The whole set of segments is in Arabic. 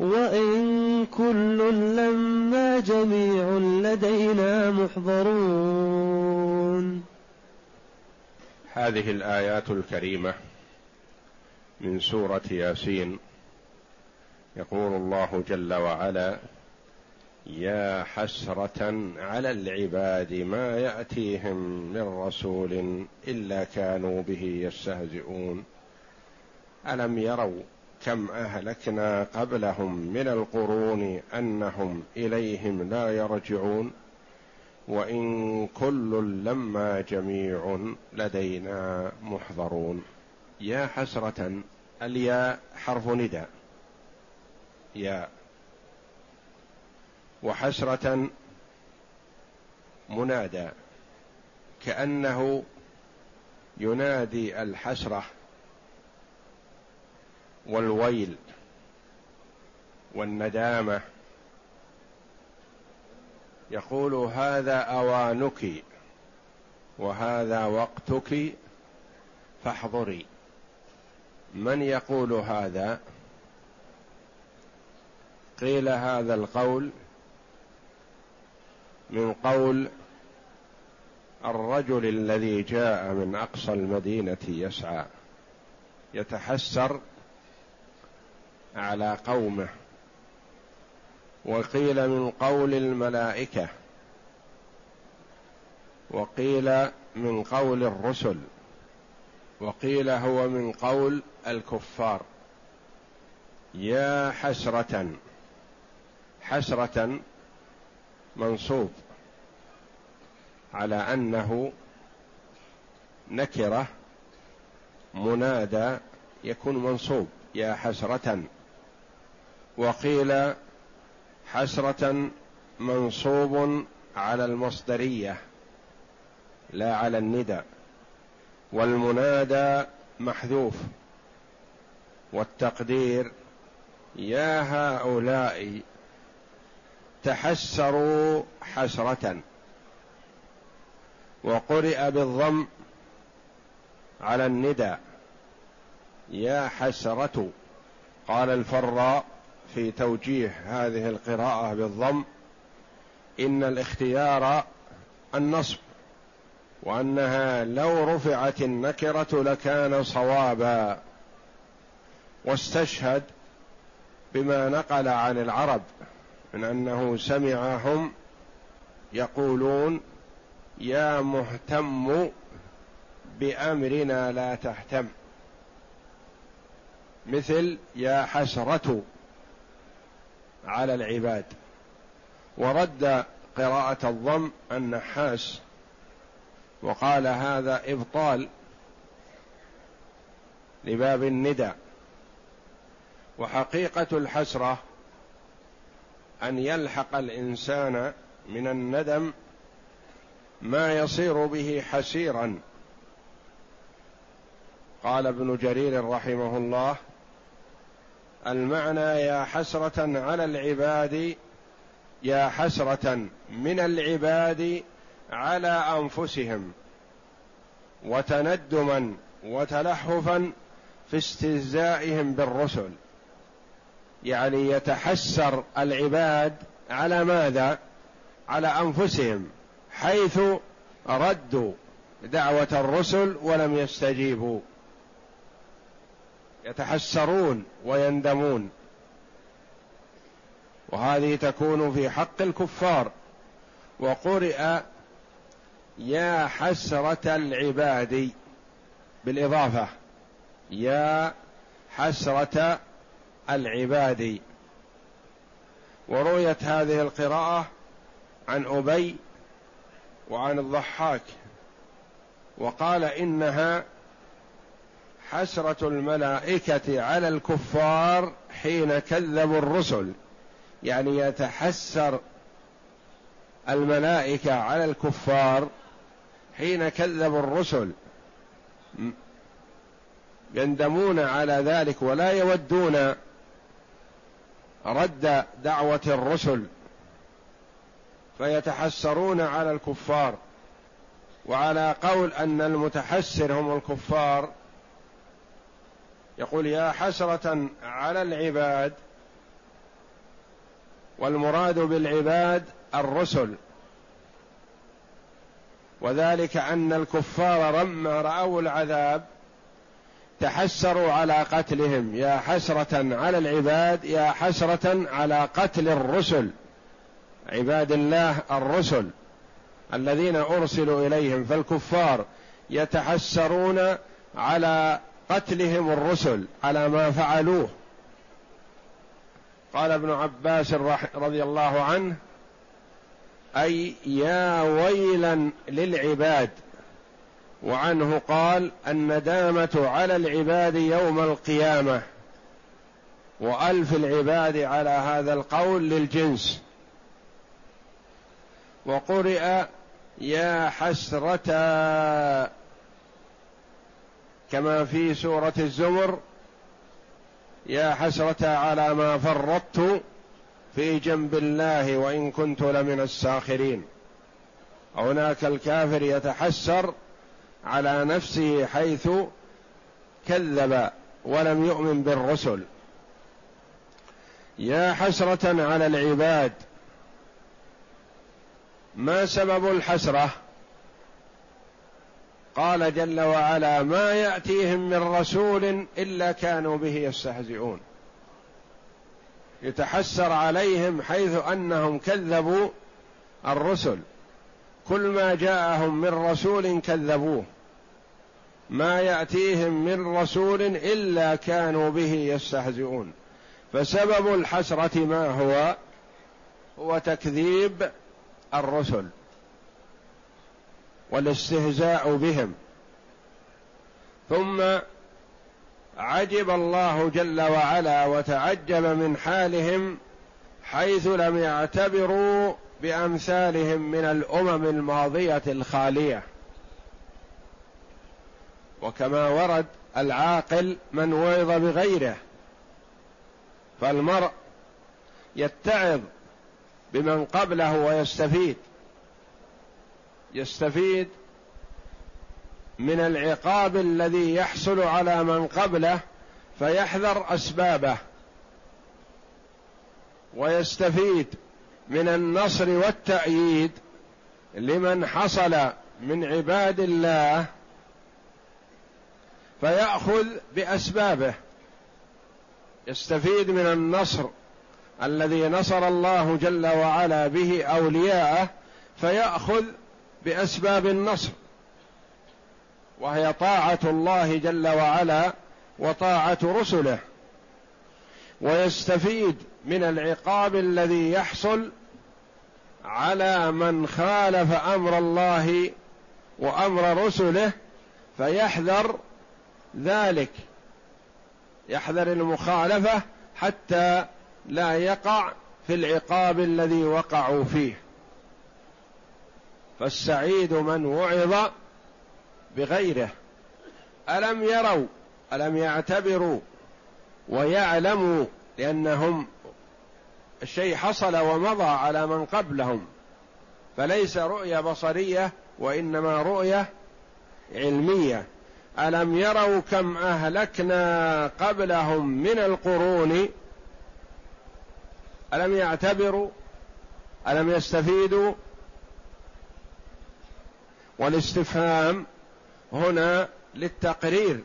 وإن كل لما جميع لدينا محضرون هذه الآيات الكريمة من سورة ياسين. يقول الله جل وعلا يا حسرة على العباد ما يأتيهم من رسول إلا كانوا به يستهزئون. ألم يروا كم أهلكنا قبلهم من القرون أنهم إليهم لا يرجعون وإن كل لما جميع لدينا محضرون. يا حسرة الياء حرف نداء. يا. وحسرة منادى. كأنه ينادي الحسرة. والويل والندامة. يقول هذا أوانك وهذا وقتك فاحضري. من يقول هذا؟ قيل هذا القول من قول الرجل الذي جاء من أقصى المدينة يسعى يتحسر على قومه. وقيل من قول الملائكة. وقيل من قول الرسل. وقيل هو من قول الكفار. يا حسرة. حسرة منصوب. على أنه نكرة منادى يكون منصوب. يا حسرة. وقيل حسرة منصوب على المصدرية لا على الندى والمنادى محذوف والتقدير يا هؤلاء تحسروا حسرة وقرئ بالضم على الندى يا حسرة قال الفراء. في توجيه هذه القراءة بالضم إن الاختيار النصب وأنها لو رفعت النكرة لكان صوابا. واستشهد بما نقل عن العرب من أنه سمعهم يقولون يا مهتم بأمرنا لا تهتم. مثل يا حسرة على العباد. ورد قراءة الضم النحاس وقال هذا إبطال لباب الندى. وحقيقة الحسرة أن يلحق الإنسان من الندم ما يصير به حسيرا. قال ابن جرير رحمه الله المعنى يا حسرة على العباد يا حسرة من العباد على أنفسهم. وتندما وتلهفا في استهزائهم بالرسل. يعني يتحسر العباد على ماذا؟ على أنفسهم حيث ردوا دعوة الرسل ولم يستجيبوا. يتحسرون ويندمون. وهذه تكون في حق الكفار. وقرئ يا حسرة العباد بالإضافة. يا حسرة العباد. ورويت هذه القراءة عن أبي وعن الضحاك. وقال إنها حسره الملائكة على الكفار حين كذبوا الرسل. يعني يتحسر الملائكة على الكفار حين كذبوا الرسل. يندمون على ذلك ولا يودون رد دعوة الرسل. فيتحسرون على الكفار. وعلى قول أن المتحسر هم الكفار يقول يا حسرة على العباد والمراد بالعباد الرسل. وذلك أن الكفار لما رأوا العذاب تحسروا على قتلهم. يا حسرة على العباد يا حسرة على قتل الرسل. عباد الله الرسل الذين أرسلوا إليهم فالكفار يتحسرون على قتلهم الرسل على ما فعلوه. قال ابن عباس رضي الله عنه أي يا ويلا للعباد. وعنه قال الندامة على العباد يوم القيامة. وألف العباد على هذا القول للجنس. وقرئ يا حسرة كما في سورة الزمر يا حسرة على ما فرطت في جنب الله وإن كنت لمن الساخرين. هناك الكافر يتحسر على نفسه حيث كذب ولم يؤمن بالرسل. يا حسرة على العباد ما سبب الحسرة؟ قال جل وعلا ما يأتيهم من رسول إلا كانوا به يستهزئون. يتحسر عليهم حيث أنهم كذبوا الرسل. كل ما جاءهم من رسول كذبوه. ما يأتيهم من رسول إلا كانوا به يستهزئون. فسبب الحسرة ما هو؟ هو تكذيب الرسل. والاستهزاء بهم. ثم عجب الله جل وعلا وتعجب من حالهم حيث لم يعتبروا بأمثالهم من الأمم الماضية الخالية. وكما ورد العاقل من وعظ بغيره فالمرء يتعظ بمن قبله ويستفيد. يستفيد من العقاب الذي يحصل على من قبله فيحذر أسبابه. ويستفيد من النصر والتأييد لمن حصل من عباد الله فيأخذ بأسبابه. يستفيد من النصر الذي نصر الله جل وعلا به أولياءه فيأخذ بأسباب النصر وهي طاعة الله جل وعلا وطاعة رسله ويستفيد من العقاب الذي يحصل على من خالف أمر الله وأمر رسله فيحذر ذلك يحذر المخالفة حتى لا يقع في العقاب الذي وقعوا فيه. فالسعيد من وعظ بغيره. ألم يروا ألم يعتبروا ويعلموا لأنهم الشيء حصل ومضى على من قبلهم. فليس رؤية بصرية وإنما رؤية علمية. ألم يروا كم أهلكنا قبلهم من القرون؟ ألم يعتبروا؟ ألم يستفيدوا؟ والاستفهام هنا للتقرير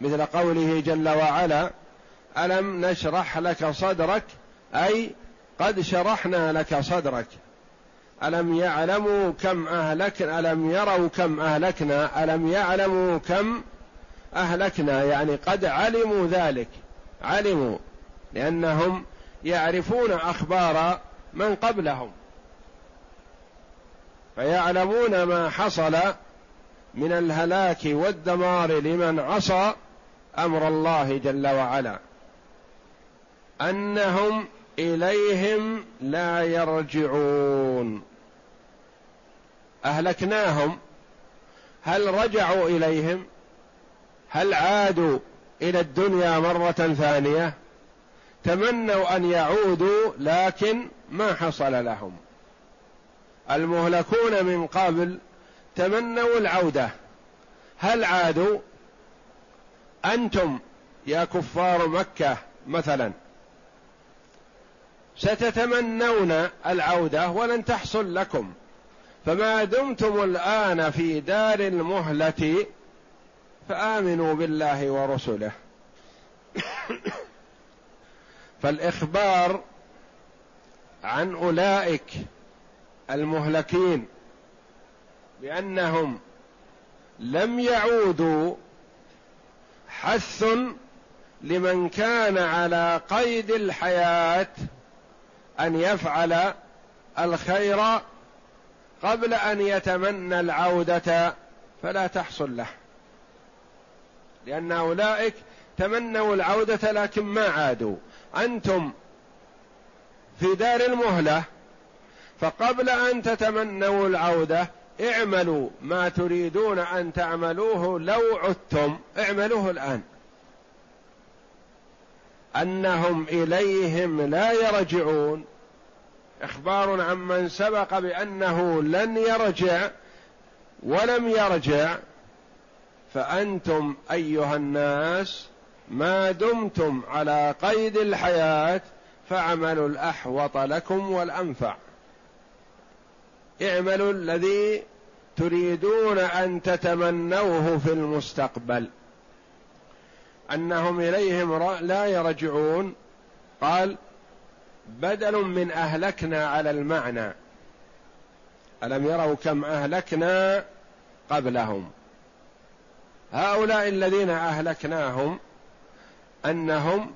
مثل قوله جل وعلا ألم نشرح لك صدرك؟ أي قد شرحنا لك صدرك. ألم يعلموا كم أهلكنا؟ ألم يروا كم أهلكنا؟ ألم يعلموا كم أهلكنا؟ يعني قد علموا ذلك. علموا لأنهم يعرفون أخبار من قبلهم. فيعلمون ما حصل من الهلاك والدمار لمن عصى أمر الله جل وعلا. أنهم إليهم لا يرجعون. أهلكناهم. هل رجعوا إليهم؟ هل عادوا إلى الدنيا مرة ثانية؟ تمنوا أن يعودوا لكن ما حصل لهم. المهلكون من قبل تمنوا العودة. هل عادوا؟ أنتم يا كفار مكة مثلا. ستتمنون العودة ولن تحصل لكم. فما دمتم الآن في دار المهلة فآمنوا بالله ورسله. فالإخبار عن أولئك المهلكين بانهم لم يعودوا حث لمن كان على قيد الحياة أن يفعل الخير قبل أن يتمنى العودة فلا تحصل له. لأن أولئك تمنوا العودة لكن ما عادوا. أنتم في دار المهلة فقبل أن تتمنوا العودة اعملوا ما تريدون أن تعملوه لو عدتم. اعملوه الآن. أنهم إليهم لا يرجعون. إخبار عمن سبق بأنه لن يرجع ولم يرجع. فأنتم أيها الناس ما دمتم على قيد الحياة فاعملوا الأحوط لكم والأنفع. اعملوا الذي تريدون أن تتمنوه في المستقبل. أنهم إليهم لا يرجعون. قال بدل من أهلكنا على المعنى. ألم يروا كم أهلكنا قبلهم؟ هؤلاء الذين أهلكناهم أنهم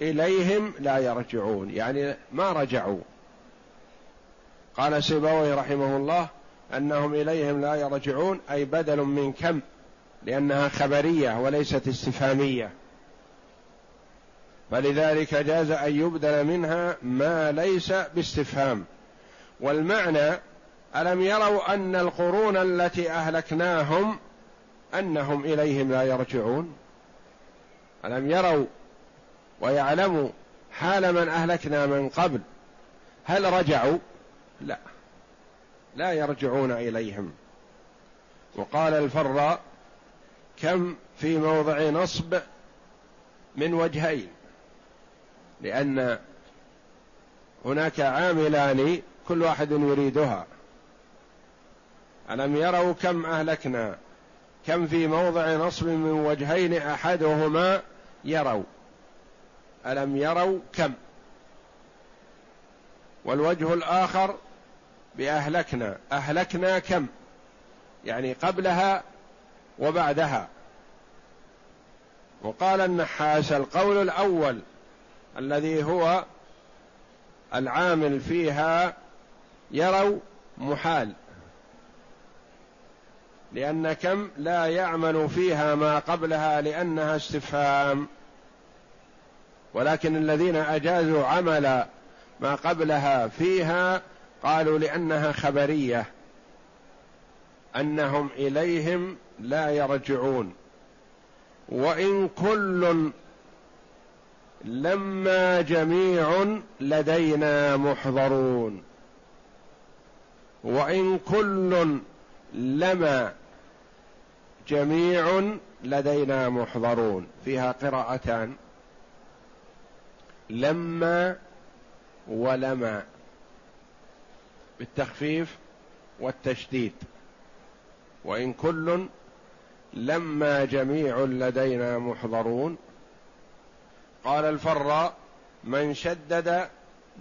إليهم لا يرجعون. يعني ما رجعوا. قال سيبوي رحمه الله أنهم إليهم لا يرجعون أي بدل من كم؟ لأنها خبرية وليست استفهامية. فلذلك جاز أن يبدل منها ما ليس باستفهام. والمعنى ألم يروا أن القرون التي أهلكناهم أنهم إليهم لا يرجعون؟ ألم يروا ويعلموا حال من أهلكنا من قبل هل رجعوا؟ لا. لا يرجعون إليهم. وقال الفراء كم في موضع نصب من وجهين؟ لأن هناك عاملان كل واحد يريدها. ألم يروا كم أهلكنا؟ كم في موضع نصب من وجهين أحدهما يروا؟ ألم يروا كم؟ والوجه الآخر بأهلكنا. أهلكنا كم؟ يعني قبلها وبعدها. وقال النحاس القول الأول الذي هو العامل فيها يروا محال. لأن كم؟ لا يعمل فيها ما قبلها لأنها استفهام. ولكن الذين أجازوا عمل ما قبلها فيها قالوا لأنها خبرية. أنهم إليهم لا يرجعون. وإن كل لما جميع لدينا محضرون. وإن كل لما جميع لدينا محضرون. فيها قراءتان. لما ولما. بالتخفيف والتشديد. وإن كل لما جميع لدينا محضرون. قال الفراء من شدد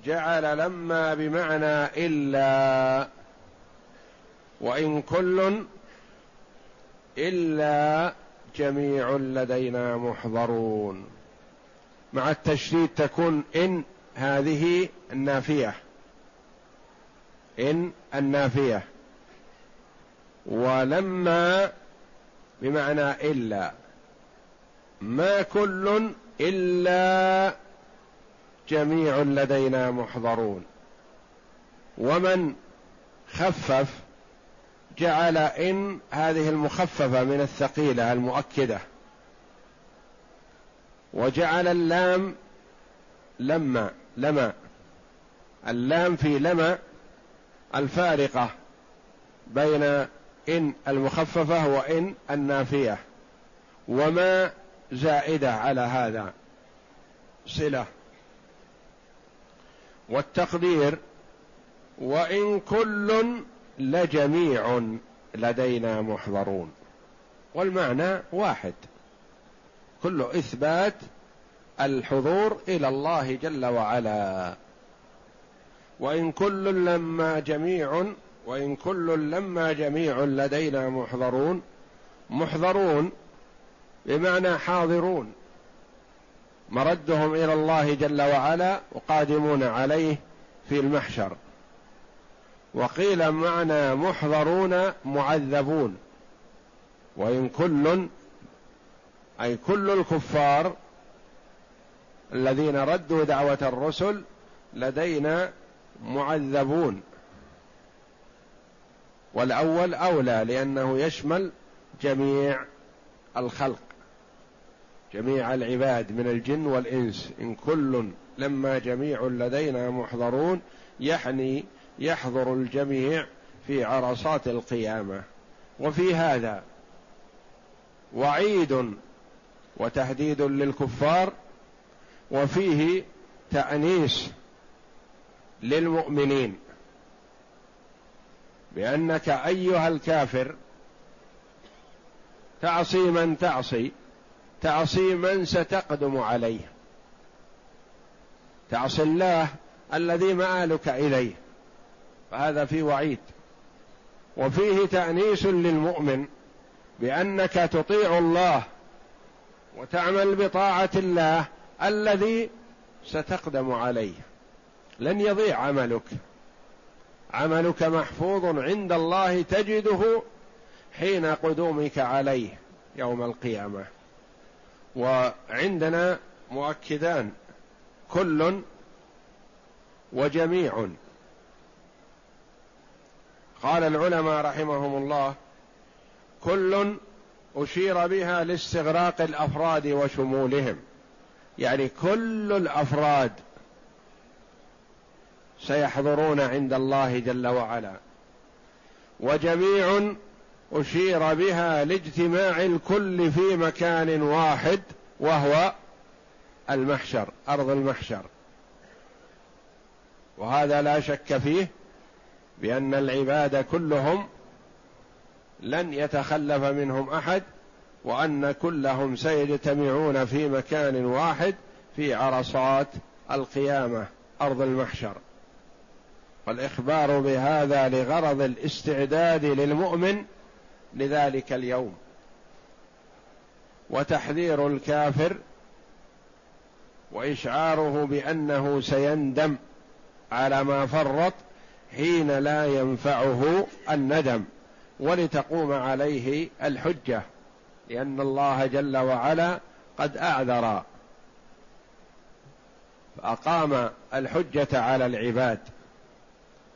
جعل لما بمعنى إلا. وإن كل إلا جميع لدينا محضرون. مع التشديد تكون إن هذه النافية. إن النافية. ولما بمعنى إلا. ما كل إلا جميع لدينا محضرون. ومن خفف جعل إن هذه المخففة من الثقيلة المؤكدة. وجعل اللام لما لما. اللام في لما الفارقة بين إن المخففة وإن النافية وما زائدة على هذا صلة. والتقدير وإن كل لجميع لدينا محضرون والمعنى واحد. كل إثبات الحضور إلى الله جل وعلا. وإن كل لما جميع وإن كل لما جميع لدينا محضرون. محضرون بمعنى حاضرون. مردهم إلى الله جل وعلا وقادمون عليه في المحشر. وقيل معنى محضرون معذبون. وإن كل أي كل الكفار الذين ردوا دعوة الرسل لدينا معذبون. والأول أولى لأنه يشمل جميع الخلق جميع العباد من الجن والإنس. إن كل لما جميع لدينا محضرون يحني يحضر الجميع في عرصات القيامة. وفي هذا وعيد وتهديد للكفار وفيه تأنيس للمؤمنين بأنك أيها الكافر تعصي من تعصي تعصي من ستقدم عليه. تعصي الله الذي مآلك إليه. فهذا في وعيد. وفيه تأنيس للمؤمن بأنك تطيع الله وتعمل بطاعة الله الذي ستقدم عليه. لن يضيع عملك. عملك محفوظ عند الله تجده حين قدومك عليه يوم القيامة. وعندنا مؤكدان كل وجميع. قال العلماء رحمهم الله كل أشير بها لاستغراق الأفراد وشمولهم. يعني كل الأفراد سيحضرون عند الله جل وعلا. وجميع أشير بها لاجتماع الكل في مكان واحد وهو المحشر أرض المحشر. وهذا لا شك فيه بأن العباد كلهم لن يتخلف منهم أحد وأن كلهم سيجتمعون في مكان واحد في عرصات القيامة أرض المحشر. والإخبار بهذا لغرض الاستعداد للمؤمن لذلك اليوم. وتحذير الكافر وإشعاره بأنه سيندم على ما فرط حين لا ينفعه الندم ولتقوم عليه الحجة لأن الله جل وعلا قد أعذر فأقام الحجة على العباد.